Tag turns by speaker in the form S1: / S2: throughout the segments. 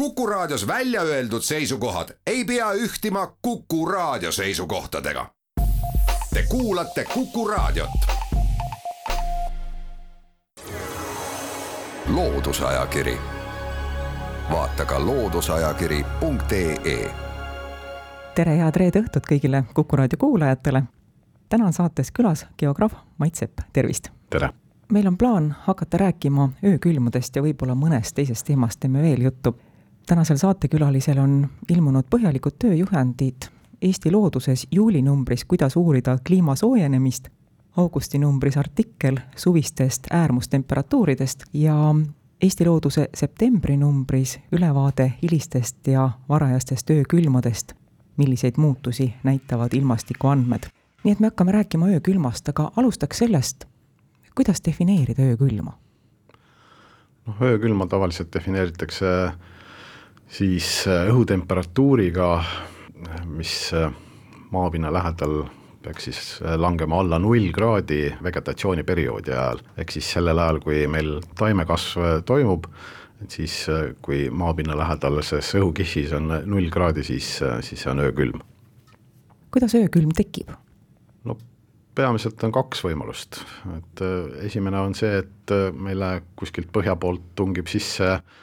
S1: Kuku Raadios välja öeldud seisukohad ei pea ühtima Kuku Raadio seisukohtadega. Te kuulate Kuku Raadiot. loodusajakiri, vaata ka looduseajakiri.ee.
S2: tere, head reede õhtut kõigile Kuku Raadio kuulajatele. täna on saates külas geograaf Mait Sepp, tervist.
S3: tere
S2: meil on plaan hakata rääkima öökülmudest ja võib-olla mõnest teisest teemast teeme veel juttu tänasel saatekülalisel on ilmunud põhjalikud tööjuhendid Eesti looduses juulinumbris Kuidas uurida kliima soojenemist, augusti numbris artikkel suvistest äärmustemperatuuridest ja Eesti Looduse septembri numbris ülevaade hilistest ja varajastest öökülmadest, milliseid muutusi näitavad ilmastikuandmed. nii et me hakkame rääkima öökülmast, aga alustaks sellest, kuidas defineerida öökülma?
S3: noh, öökülma tavaliselt defineeritakse siis äh, õhutemperatuuriga, mis äh, maapinna lähedal peaks siis äh, langema alla null kraadi vegetatsiooniperioodi ajal, ehk siis sellel ajal, kui meil taimekasv toimub, et siis kui maapinna lähedases õhukihis on null kraadi, siis, siis on öökülm.
S2: kuidas öökülm tekib?
S3: no peamiselt on kaks võimalust, et esimene on see, et meile kuskilt põhja poolt tungib sisse äh,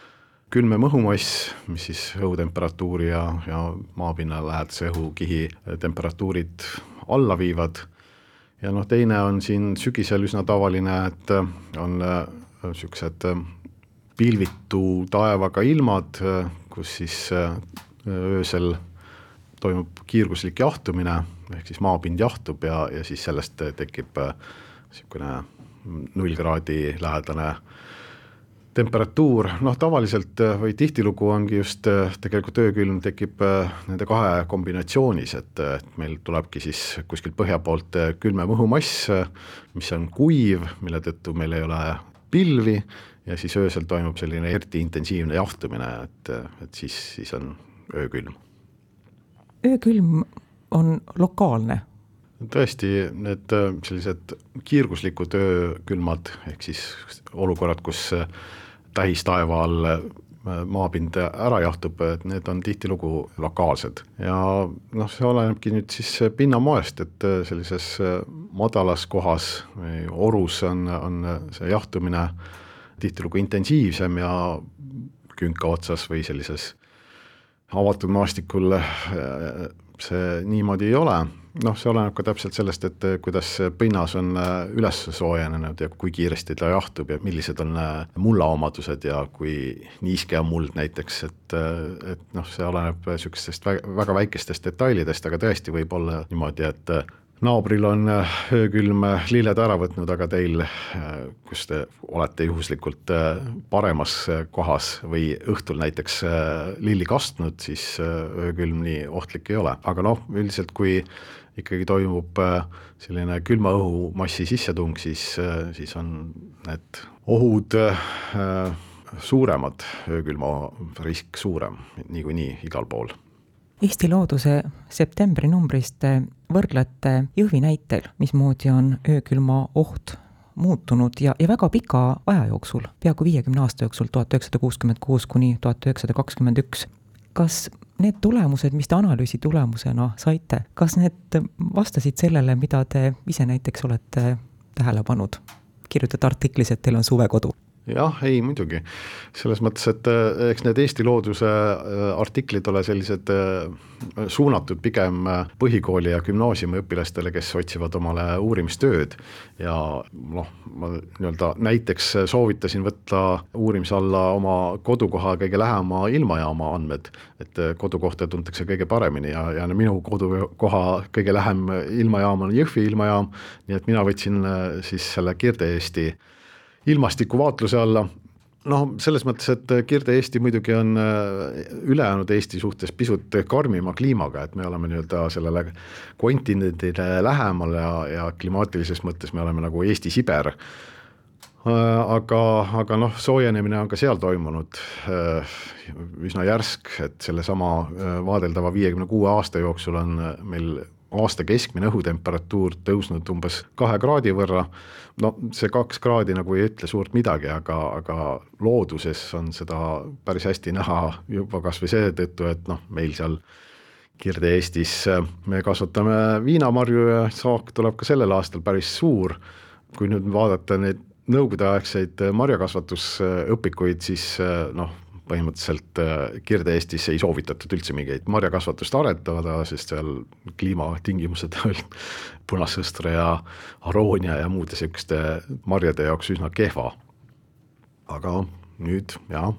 S3: külmem õhumass, mis siis õhutemperatuuri ja, ja maapinna lähedase õhukihi temperatuurid alla viivad, ja noh, teine on siin sügisel üsna tavaline, et on niisugused äh, pilvitu taevaga ilmad, kus siis äh, öösel toimub kiirguslik jahtumine, ehk siis maapind jahtub ja, ja siis sellest tekib äh, niisugune null kraadi lähedane äh, temperatuur, noh tavaliselt äh, või tihtilugu ongi just äh, tegelikult öökülm tekib äh, nende kahe kombinatsioonis, et, et meil tulebki siis kuskilt põhja poolt külmem õhumass, mis on kuiv, mille tõttu meil ei ole pilvi ja siis öösel toimub selline eriti intensiivne jahtumine, et, et siis, siis on öökülm.
S2: öökülm on lokaalne
S3: tõesti, need sellised kiirguslikud öökülmad, ehk siis olukorrad, kus tähistaeva all äh, maapind ära jahtub, et need on tihtilugu lokaalsed. Ja noh, see olenebki nüüd siis pinnamoest, et äh, sellises äh, madalas kohas või orus on, on see jahtumine tihtilugu intensiivsem ja künka otsas või sellises avatud maastikul see niimoodi ei ole. Noh, see oleneb ka täpselt sellest, et eh, kuidas pinnas on eh, üles soojenenud ja kui kiiresti ta jahtub ja millised on mulla omadused ja kui niiske on muld näiteks, et, et noh, see oleneb niisugustest väga väikestest detailidest, aga tõesti võib olla niimoodi, et naabril on öökülm lilled ära võtnud, aga teil, kus te olete juhuslikult paremas kohas või õhtul näiteks lilli kastnud, siis öökülm nii ohtlik ei ole, aga noh, üldiselt kui ikkagi toimub äh, selline külma õhumassi sissetung, siis, äh, siis on need ohud äh, suuremad, öökülma risk suurem niikuinii igal pool.
S2: Eesti Looduse septembri numbrist te võrdlete Jõhvi näitel, mismoodi on öökülma oht muutunud ja, ja väga pika aja jooksul, peaaegu viiekümne aasta jooksul, tuhat üheksasada kuuskümmend kuus kuni tuhat üheksasada kakskümmend üks. kas need tulemused, mis te analüüsi tulemusena saite, kas need vastasid sellele, mida te ise näiteks olete tähele pannud? kirjutate artiklis, et teil on suvekodu
S3: jah, ei muidugi, selles mõttes, et eh, eks need Eesti looduse eh, artiklid ole sellised eh, suunatud pigem põhikooli ja gümnaasiumi õpilastele, kes otsivad omale uurimistööd. Ja noh, ma nii-öelda näiteks soovitasin võtta uurimise alla oma kodukoha kõige lähema ilmajaama andmed, et kodukohta tuntakse kõige paremini ja, ja minu kodukoha kõige lähem ilmajaam on Jõhvi ilmajaam, nii et mina võtsin siis selle Kirde-Eesti ilmastikuvaatluse alla, noh, selles mõttes, et Kirde-Eesti muidugi on äh, ülejäänud Eesti suhtes pisut karmima kliimaga, et me oleme nii-öelda sellele kontinendile lähemal ja, ja klimaatilises mõttes me oleme nagu Eesti-Siber äh, aga, aga noh, soojenemine on ka seal toimunud äh, üsna järsk, et sellesama vaadeldava viiekümne kuue aasta jooksul on meil aasta keskmine õhutemperatuur tõusnud umbes kahe kraadi võrra, no see kaks kraadi nagu ei ütle suurt midagi, aga, aga looduses on seda päris hästi näha juba kas või seetõttu, et noh, meil seal Kirde-Eestis me kasvatame viinamarju ja saak tuleb ka sellel aastal päris suur, kui nüüd vaadata neid nõukogudeaegseid marjakasvatusõpikuid, siis noh, põhimõtteliselt äh, Kirde-Eestis ei soovitatud üldse mingeid marjakasvatust aretada, sest seal kliimatingimused olid punasõstre ja aroonia ja muude niisuguste marjade jaoks üsna kehva. aga nüüd jah,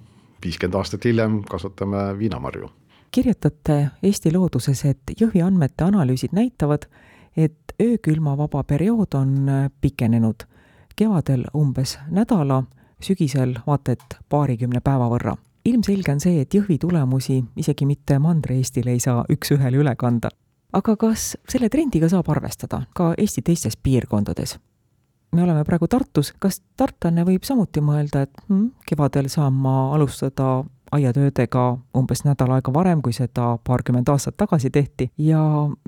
S3: viiskümmend aastat hiljem kasvatame viinamarju.
S2: kirjutate Eesti Looduses, et Jõhvi andmete analüüsid näitavad, et öökülmavaba periood on pikenenud, kevadel umbes nädala, sügisel vaata et paarikümne päeva võrra ilmselge on see, et Jõhvi tulemusi isegi mitte Mandri-Eestile ei saa üks-ühele üle kanda. aga kas selle trendiga saab arvestada ka Eesti teistes piirkondades? me oleme praegu Tartus, kas tartlane võib samuti mõelda, et hm, kevadel saan ma alustada aiatöödega umbes nädal aega varem, kui seda paarkümmend aastat tagasi tehti ja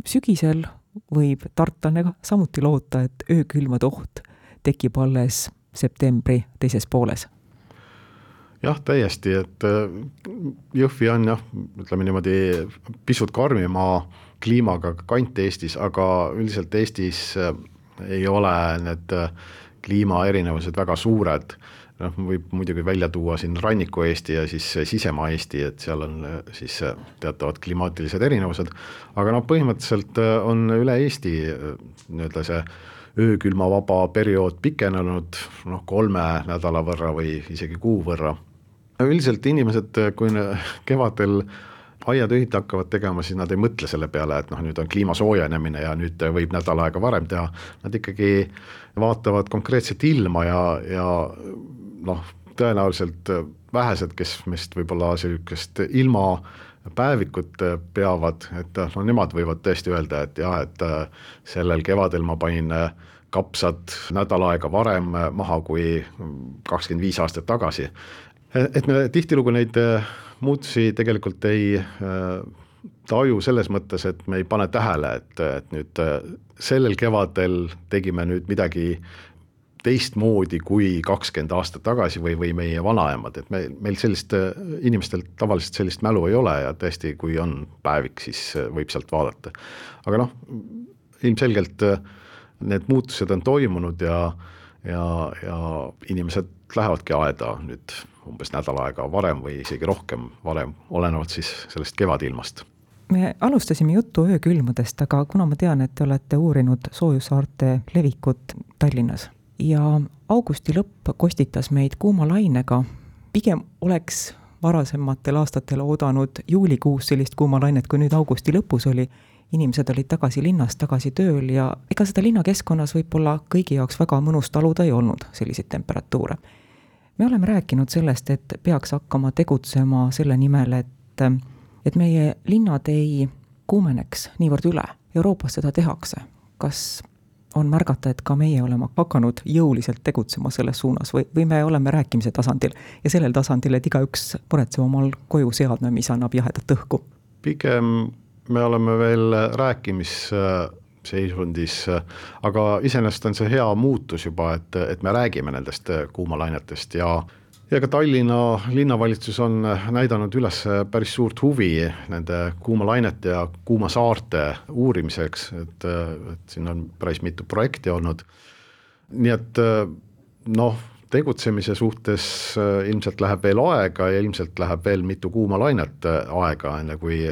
S2: sügisel võib tartlane samuti loota, et öökülmade oht tekib alles septembri teises pooles
S3: jah, täiesti, et äh, Jõhvi on jah, ütleme niimoodi pisut karmima kliimaga kant Eestis, aga üldiselt Eestis äh, ei ole need äh, kliimaerinevused väga suured. noh, võib muidugi välja tuua siin ranniku-Eesti ja siis sisemaa Eesti, et seal on siis teatavad klimaatilised erinevused, aga noh, põhimõtteliselt on üle Eesti nii-öelda see öökülmavaba periood pikenenud noh, kolme nädala võrra või isegi kuu võrra üldiselt inimesed, kui kevadel aiatöid hakkavad tegema, siis nad ei mõtle selle peale, et noh, nüüd on kliima soojenemine ja nüüd võib nädal aega varem teha, nad ikkagi vaatavad konkreetset ilma ja, ja noh, tõenäoliselt vähesed, kes meist võib-olla niisugust ilmapäevikut peavad, et no nemad võivad tõesti öelda, et jah, et sellel kevadel ma panin kapsad nädal aega varem maha kui kakskümmend viis aastat tagasi et me tihtilugu neid äh, muutusi tegelikult ei äh, taju selles mõttes, et me ei pane tähele, et, et nüüd äh, sellel kevadel tegime nüüd midagi teistmoodi kui kakskümmend aastat tagasi või, või meie vanaemad, et me, meil sellist, inimestel tavaliselt sellist mälu ei ole ja tõesti, kui on päevik, siis võib sealt vaadata. aga noh, ilmselgelt need muutused on toimunud ja, ja, ja inimesed lähevadki aeda nüüd umbes nädal aega varem või isegi rohkem varem, olenevalt siis sellest kevadilmast.
S2: Me alustasime juttu öökülmadest, aga kuna ma tean, et te olete uurinud soojussaarte levikut Tallinnas ja augusti lõpp kostitas meid kuuma lainega, pigem oleks varasematel aastatel oodanud juulikuus sellist kuuma lainet, kui nüüd augusti lõpus oli, inimesed olid tagasi linnas, tagasi tööl ja ega seda linnakeskkonnas võib-olla kõigi jaoks väga mõnus taluda ei olnud, selliseid temperatuure me oleme rääkinud sellest, et peaks hakkama tegutsema selle nimel, et, et meie linnad ei kuumeneks niivõrd üle. Euroopas seda tehakse. kas on märgata, et ka meie oleme hakanud jõuliselt tegutsema selles suunas või, või me oleme rääkimise tasandil ja sellel tasandil, et igaüks muretseb omal koju seadme, mis annab jahedat õhku?
S3: pigem me oleme veel rääkimis seisundis, aga iseenesest on see hea muutus juba, et, et me räägime nendest kuumalainetest ja ja ka Tallinna linnavalitsus on näidanud üles päris suurt huvi nende kuumalainete ja kuumasaarte uurimiseks, et, et siin on päris mitu projekti olnud. nii et noh, tegutsemise suhtes äh, ilmselt läheb veel aega ja ilmselt läheb veel mitu kuuma lainet äh, aega, enne kui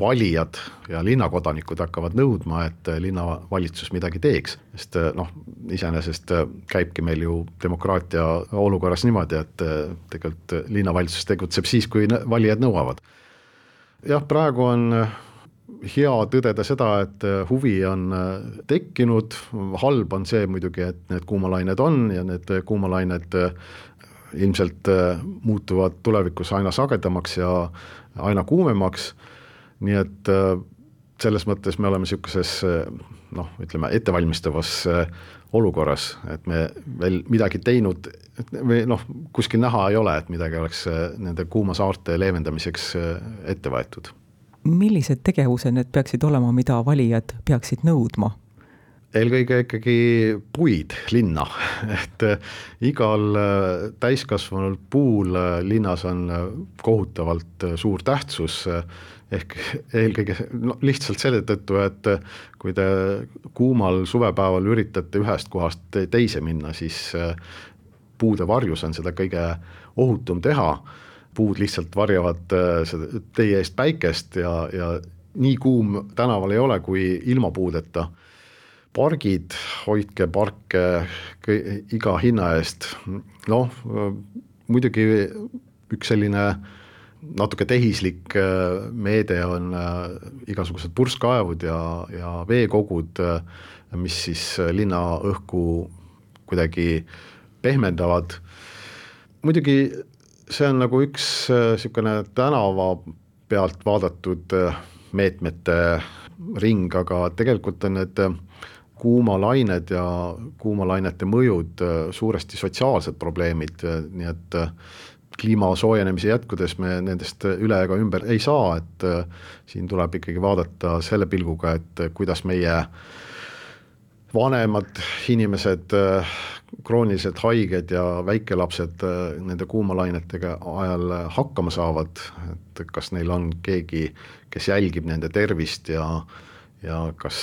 S3: valijad ja linnakodanikud hakkavad nõudma, et äh, linnavalitsus midagi teeks. sest noh, iseenesest käibki meil ju demokraatia olukorras niimoodi, et tegelikult linnavalitsus tegutseb siis, kui valijad nõuavad. jah, praegu on hea tõdeda seda, et äh, huvi on äh, tekkinud, halb on see muidugi, et need kuumalained on ja need äh, kuumalained ilmselt muutuvad tulevikus aina sagedamaks ja aina kuumemaks, nii et selles mõttes me oleme niisuguses noh, ütleme ettevalmistavas olukorras, et me veel midagi teinud või noh, kuskil näha ei ole, et midagi oleks nende kuumasaarte leevendamiseks ette võetud
S2: millised tegevused need peaksid olema, mida valijad peaksid nõudma?
S3: eelkõige ikkagi puid linna, et äh, igal äh, täiskasvanul puul äh, linnas on kohutavalt suur tähtsus, ehk eelkõige no, lihtsalt selle tõttu, et kui te kuumal suvepäeval üritate ühest kohast teise minna, siis puude varjus on seda kõige ohutum teha, puud lihtsalt varjavad seda teie eest päikest ja, ja nii kuum tänaval ei ole kui ilma puudeta pargid, hoidke parke iga hinna eest, noh muidugi üks selline natuke tehislik äh, meede on äh, igasugused purskkaevud ja, ja veekogud, äh, mis siis linna õhku kuidagi pehmendavad. muidugi see on nagu üks niisugune tänava pealt vaadatud meetmete ring, aga tegelikult on need kuumalained ja kuumalainete mõjud äh, suuresti sotsiaalsed probleemid, äh, nii et äh, kliima soojenemise jätkudes me nendest üle ega ümber ei saa, et siin tuleb ikkagi vaadata selle pilguga, et kuidas meie vanemad inimesed, kroonilised haiged ja väikelapsed nende kuumalainetega ajal hakkama saavad, et kas neil on keegi, kes jälgib nende tervist ja ja kas,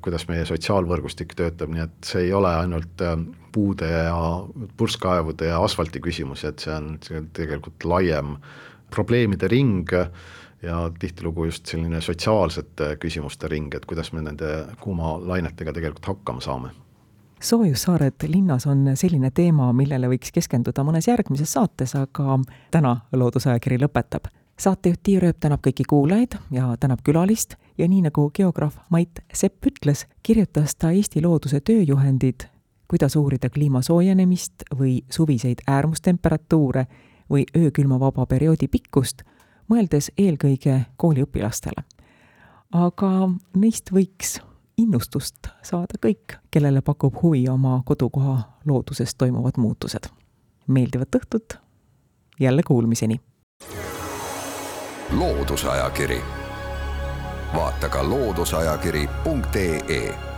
S3: kuidas meie sotsiaalvõrgustik töötab, nii et see ei ole ainult äh, puude ja purskkaevude ja asfalti küsimus, et see on tegelikult laiem probleemide ring ja tihtilugu just selline sotsiaalsete küsimuste ring, et kuidas me nende kuumalainetega tegelikult hakkama saame.
S2: Soojussaared linnas on selline teema, millele võiks keskenduda mõnes järgmises saates, aga täna Loodusajakiri lõpetab. Saatejuht Tiia Rööp tänab kõiki kuulajaid ja tänab külalist ja nii nagu geograaf Mait Sepp ütles, kirjutas ta Eesti looduse tööjuhendid, kuidas uurida kliima soojenemist või suviseid äärmustemperatuure või öökülmavaba perioodi pikkust, mõeldes eelkõige kooliõpilastele. aga neist võiks innustust saada kõik, kellele pakub huvi oma kodukoha looduses toimuvad muutused. meeldivat õhtut, jälle kuulmiseni!
S1: loodusajakiri, vaata ka looduseajakiri.ee